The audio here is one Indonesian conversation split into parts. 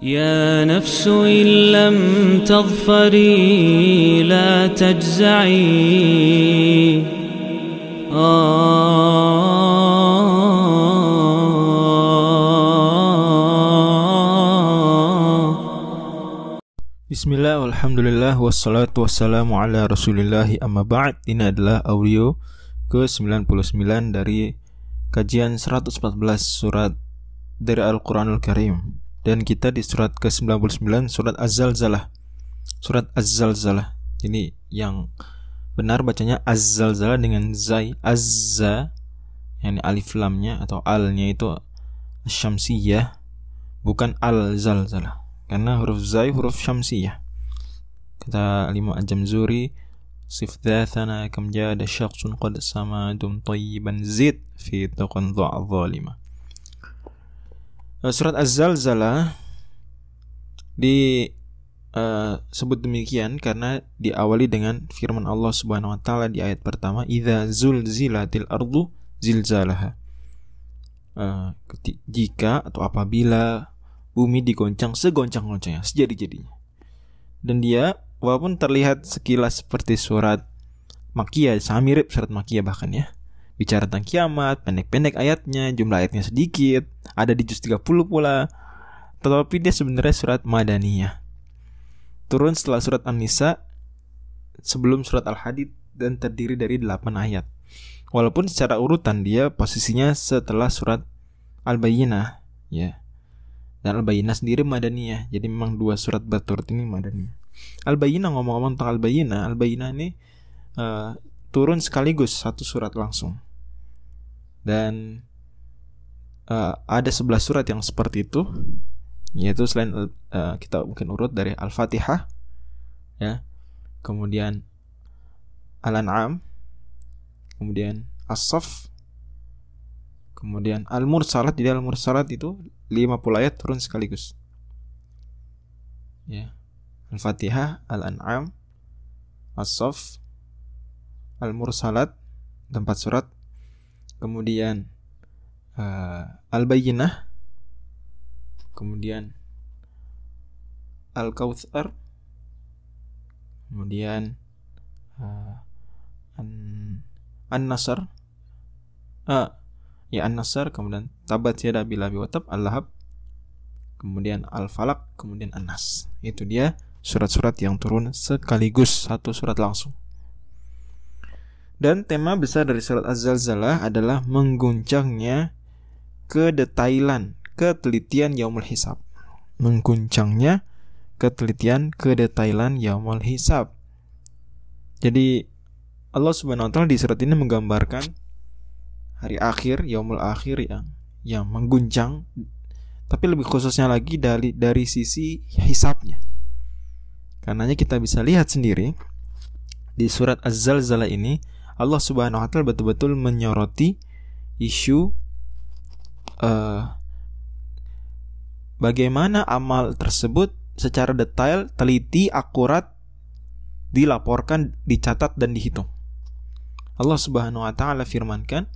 يا نفس إن لم تظفري لا تجزعي. بسم الله والحمد لله والصلاة والسلام على رسول الله أما بعد إن adalah audio ke-99 dari kajian 114 surat dari Al-Quranul Karim. Dan kita di surat ke-99 surat Az-Zalzalah. Surat Az-Zalzalah. Ini yang benar bacanya Az-Zalzalah dengan Zai Azza Yang alif lamnya atau alnya itu Syamsiyah Bukan Al-Zalzalah. Karena huruf zai huruf syamsiyah. Kata lima ajam zuri sif dhathana kam jada syakhsun qad samadum tayyiban zid fi taqan zalima surat az-zalzalah di uh, sebut demikian karena diawali dengan firman Allah Subhanahu wa taala di ayat pertama idza zulzilatil ardu zilzalaha uh, jika atau apabila bumi digoncang segoncang-goncangnya, sejadi-jadinya. Dan dia walaupun terlihat sekilas seperti surat Makiyah, sama mirip surat Makiyah bahkan ya. Bicara tentang kiamat, pendek-pendek ayatnya, jumlah ayatnya sedikit, ada di juz 30 pula. Tetapi dia sebenarnya surat Madaniyah. Turun setelah surat An-Nisa sebelum surat Al-Hadid dan terdiri dari 8 ayat. Walaupun secara urutan dia posisinya setelah surat Al-Bayyinah, ya dan Al-Bayyinah sendiri Madaniyah. Jadi memang dua surat berturut ini Madaniyah. Al-Bayyinah ngomong-ngomong tentang Al-Bayyinah, Al-Bayyinah ini uh, turun sekaligus satu surat langsung. Dan uh, ada sebelah surat yang seperti itu yaitu selain uh, kita mungkin urut dari Al-Fatihah ya. Kemudian Al-An'am, kemudian As-Saff, kemudian Al-Mursalat. Jadi Al-Mursalat itu 50 ayat turun sekaligus. Ya. Al-Fatihah, Al-An'am, As-Saff, Al-Mursalat, tempat surat. Kemudian uh, Al-Bayyinah. Kemudian Al-Kautsar. Kemudian uh, An-Nasr. Uh, ya An-Nasr kemudian Tabat Yada Bila Biwatab Al-Lahab kemudian Al-Falak kemudian An-Nas itu dia surat-surat yang turun sekaligus satu surat langsung dan tema besar dari surat Az-Zalzalah adalah mengguncangnya kedetailan ketelitian yaumul hisab mengguncangnya ketelitian kedetailan yaumul hisab jadi Allah Subhanahu wa taala di surat ini menggambarkan hari akhir, yaumul akhir yang yang mengguncang tapi lebih khususnya lagi dari dari sisi hisapnya. Karenanya kita bisa lihat sendiri di surat Az-Zalzalah ini Allah Subhanahu wa taala betul-betul menyoroti isu uh, bagaimana amal tersebut secara detail, teliti, akurat dilaporkan, dicatat dan dihitung. Allah Subhanahu wa taala firmankan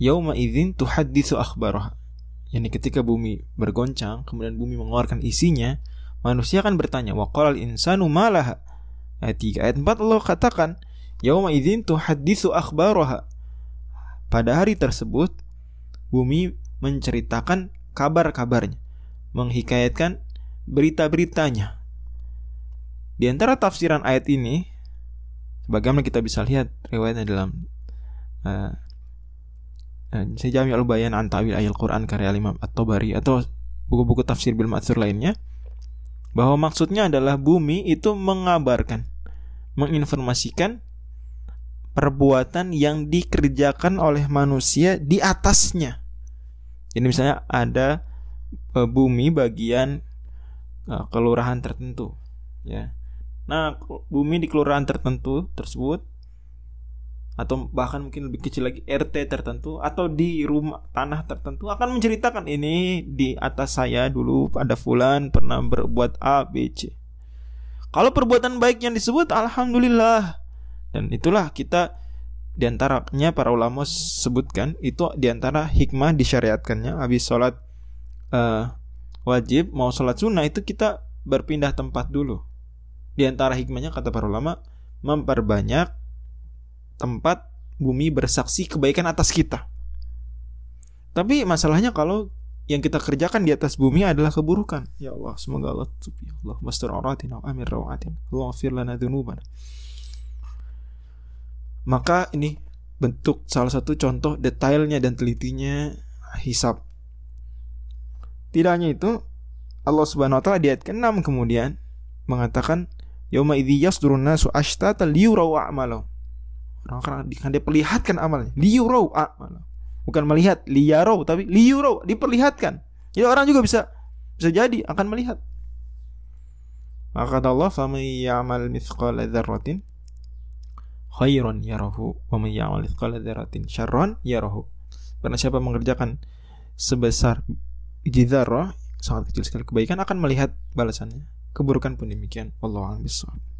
yauma idzin tuhaddisu akhbaraha. Yani ketika bumi bergoncang, kemudian bumi mengeluarkan isinya, manusia akan bertanya, wa insanu malaha. Ayat 3, ayat 4 Allah katakan, yauma idzin tuhaddisu akhbaraha. Pada hari tersebut, bumi menceritakan kabar-kabarnya, menghikayatkan berita-beritanya. Di antara tafsiran ayat ini, bagaimana kita bisa lihat riwayatnya dalam uh, saya Jami al-Bayan an Ta'wil Ayat Quran karya Imam At-Tabari atau buku-buku tafsir bil ma'thur lainnya bahwa maksudnya adalah bumi itu mengabarkan menginformasikan perbuatan yang dikerjakan oleh manusia di atasnya. Ini misalnya ada e, bumi bagian e, kelurahan tertentu, ya. Nah, bumi di kelurahan tertentu tersebut atau bahkan mungkin lebih kecil lagi RT tertentu atau di rumah tanah tertentu akan menceritakan ini di atas saya dulu pada fulan pernah berbuat A B C. Kalau perbuatan baik yang disebut alhamdulillah dan itulah kita di antaranya para ulama sebutkan itu di antara hikmah disyariatkannya habis sholat uh, wajib mau sholat sunnah itu kita berpindah tempat dulu. Di antara hikmahnya kata para ulama memperbanyak tempat bumi bersaksi kebaikan atas kita. Tapi masalahnya kalau yang kita kerjakan di atas bumi adalah keburukan. Ya Allah, semoga Allah tutup ya Allah mastur auratina amir rawatin. Allah lana dzunubana. Maka ini bentuk salah satu contoh detailnya dan telitinya hisap. Tidak hanya itu, Allah Subhanahu wa taala di ayat ke-6 kemudian mengatakan yauma idzi yasdurun nasu ashtata liyuraw a'malahu. Orang akan diperlihatkan amalnya, liyuraw a'malahu. Bukan melihat liyaraw tapi liyuraw diperlihatkan. Jadi orang juga bisa bisa jadi akan melihat. Maka Allah, "Faman ya'mal mithqala dzarratin khairan yarahu wa man ya'mal mithqala dzarratin syarran yarahu." Karena siapa mengerjakan sebesar biji dzarrah sangat kecil sekali kebaikan akan melihat balasannya. Keburukan pun demikian. Wallahu a'lam bishawab.